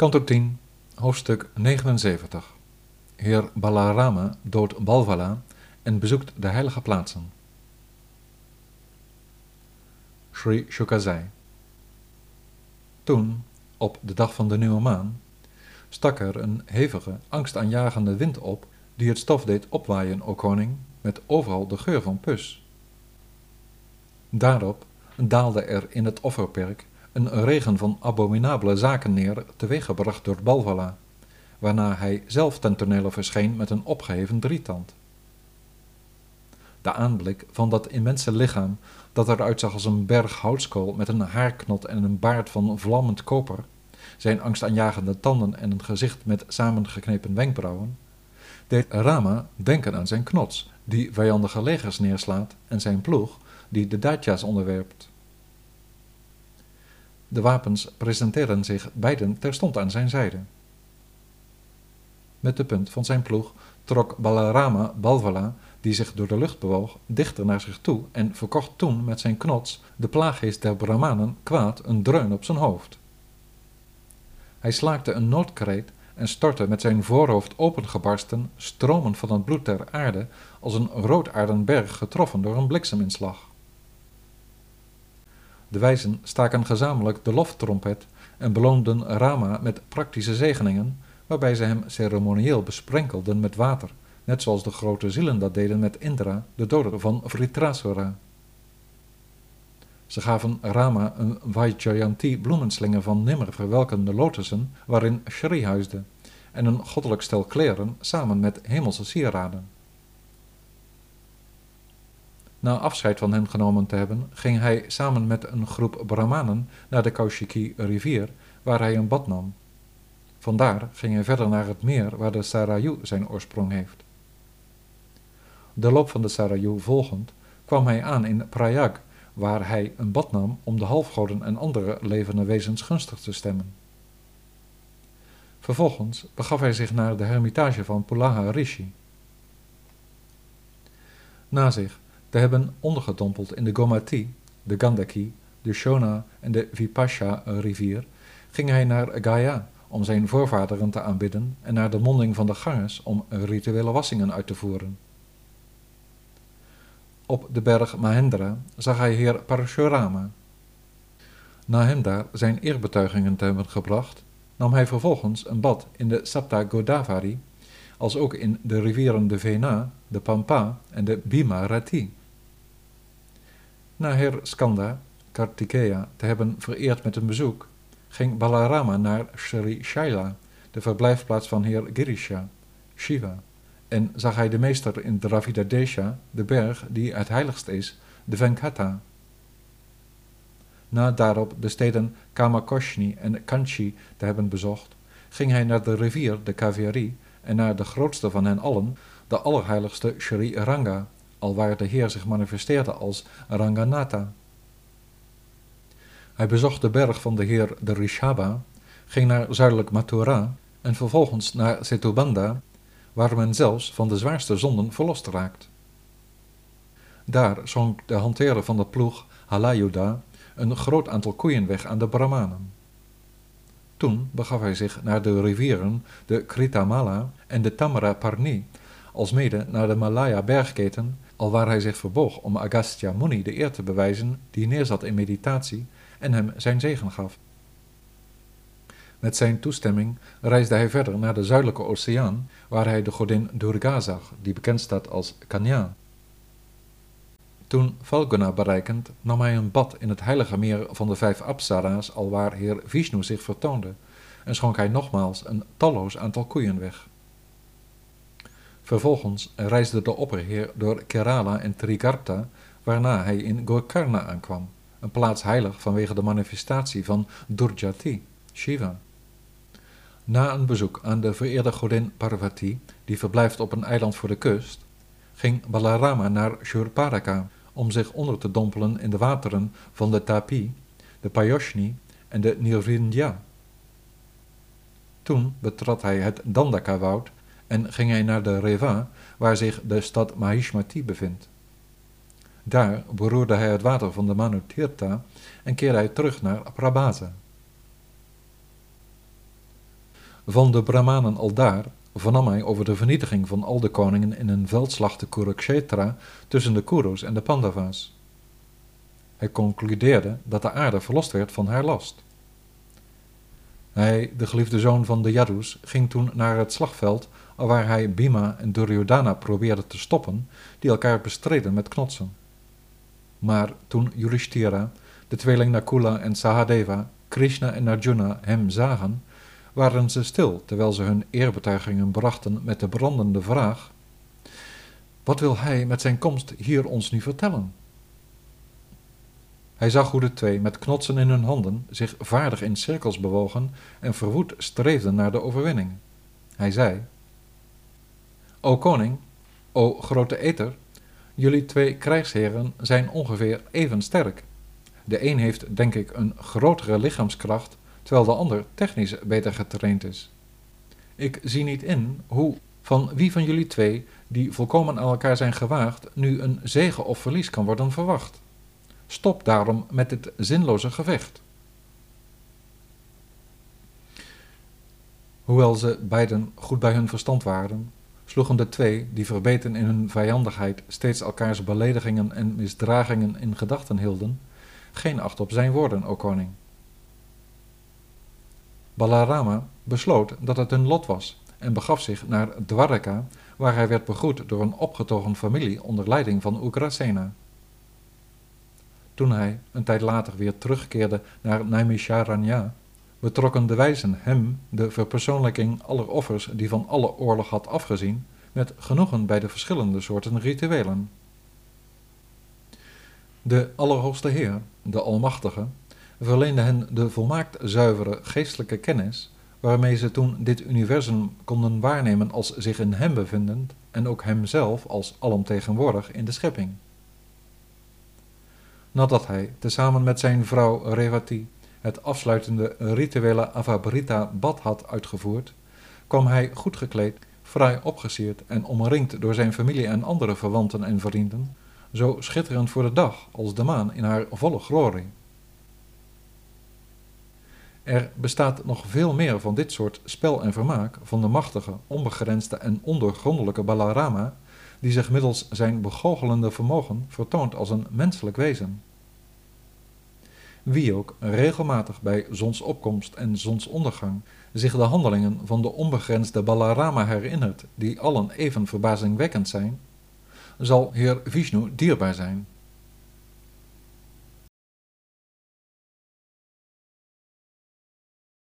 Kanto 10, hoofdstuk 79. Heer Balarama doodt Balvala en bezoekt de heilige plaatsen. Sri Shukazai. Toen, op de dag van de nieuwe maan, stak er een hevige, angstaanjagende wind op, die het stof deed opwaaien, o koning, met overal de geur van pus. Daarop daalde er in het offerperk een regen van abominabele zaken neer, teweeggebracht door Balvala, waarna hij zelf ten tonele verscheen met een opgeheven drietand. De aanblik van dat immense lichaam, dat eruit zag als een berg houtskool met een haarknot en een baard van vlammend koper, zijn angstaanjagende tanden en een gezicht met samengeknepen wenkbrauwen, deed Rama denken aan zijn knots, die vijandige legers neerslaat, en zijn ploeg, die de Daitya's onderwerpt. De wapens presenteren zich beiden terstond aan zijn zijde. Met de punt van zijn ploeg trok Balarama Balvala, die zich door de lucht bewoog, dichter naar zich toe en verkocht toen met zijn knots de plaaggeest der Brahmanen kwaad een dreun op zijn hoofd. Hij slaakte een noodkreet en stortte met zijn voorhoofd opengebarsten stromen van het bloed ter aarde als een roodaarden berg getroffen door een blikseminslag. De wijzen staken gezamenlijk de loftrompet en beloonden Rama met praktische zegeningen, waarbij ze hem ceremonieel besprenkelden met water, net zoals de grote zielen dat deden met Indra, de doder van Vritrasura. Ze gaven Rama een Vajjayanti bloemenslinger van nimmer verwelkende lotussen, waarin Shri huisde, en een goddelijk stel kleren samen met hemelse sieraden. Na afscheid van hen genomen te hebben, ging hij samen met een groep Brahmanen naar de Kaushiki-rivier, waar hij een bad nam. Vandaar ging hij verder naar het meer waar de Sarayu zijn oorsprong heeft. De loop van de Sarayu volgend kwam hij aan in Prayag, waar hij een bad nam om de halfgoden en andere levende wezens gunstig te stemmen. Vervolgens begaf hij zich naar de hermitage van Pulaha Rishi. Na zich te hebben ondergedompeld in de Gomati, de Gandaki, de Shona en de Vipasha-rivier, ging hij naar Gaya om zijn voorvaderen te aanbidden en naar de monding van de Ganges om rituele wassingen uit te voeren. Op de berg Mahendra zag hij heer Parashurama. Na hem daar zijn eerbetuigingen te hebben gebracht, nam hij vervolgens een bad in de Sapta Godavari, als ook in de rivieren de Vena, de Pampa en de Bhima Rati. Na heer Skanda, Kartikeya, te hebben vereerd met een bezoek, ging Balarama naar Sri Shaila, de verblijfplaats van heer Girisha, Shiva, en zag hij de meester in Dravida Desha, de berg die het heiligst is, de Venkata. Na daarop de steden Kamakoshni en Kanchi te hebben bezocht, ging hij naar de rivier de Kaveri en naar de grootste van hen allen, de allerheiligste Sri Ranga, alwaar de Heer zich manifesteerde als Ranganatha. Hij bezocht de berg van de Heer de Rishaba, ging naar zuidelijk Mathura en vervolgens naar Setubanda, waar men zelfs van de zwaarste zonden verlost raakt. Daar zonk de hanterer van de ploeg Halayuda een groot aantal koeien weg aan de Brahmanen. Toen begaf hij zich naar de rivieren de Kritamala en de Tamara Parni, alsmede naar de Malaya bergketen alwaar hij zich verboog om Agastya Muni de eer te bewijzen die neerzat in meditatie en hem zijn zegen gaf. Met zijn toestemming reisde hij verder naar de zuidelijke oceaan, waar hij de godin Durga zag, die bekend staat als Kanya. Toen Falguna bereikend, nam hij een bad in het heilige meer van de vijf Apsara's, alwaar heer Vishnu zich vertoonde, en schonk hij nogmaals een talloos aantal koeien weg. Vervolgens reisde de opperheer door Kerala en Trigarta, waarna hij in Gokarna aankwam, een plaats heilig vanwege de manifestatie van Durjati, Shiva. Na een bezoek aan de vereerde godin Parvati, die verblijft op een eiland voor de kust, ging Balarama naar Shurparaka om zich onder te dompelen in de wateren van de Tapi, de Payoshni en de Nirvindya. Toen betrad hij het Dandaka-woud en ging hij naar de Reva, waar zich de stad Mahishmati bevindt. Daar beroerde hij het water van de Manutirtha en keerde hij terug naar Prabhaza. Van de Brahmanen aldaar vernam hij over de vernietiging van al de koningen in een veldslag te Kurukshetra tussen de Kurus en de Pandava's. Hij concludeerde dat de aarde verlost werd van haar last. Hij, de geliefde zoon van de Yadus, ging toen naar het slagveld waar hij Bhima en Duryodhana probeerde te stoppen, die elkaar bestreden met knotsen. Maar toen Yudhishthira, de tweeling Nakula en Sahadeva, Krishna en Arjuna hem zagen, waren ze stil terwijl ze hun eerbetuigingen brachten met de brandende vraag: Wat wil hij met zijn komst hier ons nu vertellen? Hij zag hoe de twee met knotsen in hun handen zich vaardig in cirkels bewogen en verwoed streefden naar de overwinning. Hij zei: O koning, o grote eter, jullie twee krijgsheren zijn ongeveer even sterk. De een heeft, denk ik, een grotere lichaamskracht, terwijl de ander technisch beter getraind is. Ik zie niet in hoe van wie van jullie twee, die volkomen aan elkaar zijn gewaagd, nu een zege of verlies kan worden verwacht. Stop daarom met dit zinloze gevecht. Hoewel ze beiden goed bij hun verstand waren, sloegen de twee, die verbeten in hun vijandigheid steeds elkaars beledigingen en misdragingen in gedachten hielden, geen acht op zijn woorden, o koning. Balarama besloot dat het hun lot was en begaf zich naar Dwarka, waar hij werd begroet door een opgetogen familie onder leiding van Ugrasena. Toen hij, een tijd later, weer terugkeerde naar Naimisharanya, betrokken de wijzen hem, de verpersoonlijking aller offers die van alle oorlog had afgezien, met genoegen bij de verschillende soorten rituelen. De Allerhoogste Heer, de Almachtige, verleende hen de volmaakt zuivere geestelijke kennis, waarmee ze toen dit universum konden waarnemen als zich in hem bevindend en ook hemzelf als alomtegenwoordig in de schepping. Nadat hij, tezamen met zijn vrouw Revati, het afsluitende rituele Avabrita bad had uitgevoerd, kwam hij goed gekleed, fraai opgesierd en omringd door zijn familie en andere verwanten en vrienden, zo schitterend voor de dag als de maan in haar volle glorie. Er bestaat nog veel meer van dit soort spel en vermaak van de machtige, onbegrensde en ondoorgrondelijke Balarama, die zich middels zijn begoochelende vermogen vertoont als een menselijk wezen. Wie ook regelmatig bij zonsopkomst en zonsondergang zich de handelingen van de onbegrensde Balarama herinnert, die allen even verbazingwekkend zijn, zal Heer Vishnu dierbaar zijn.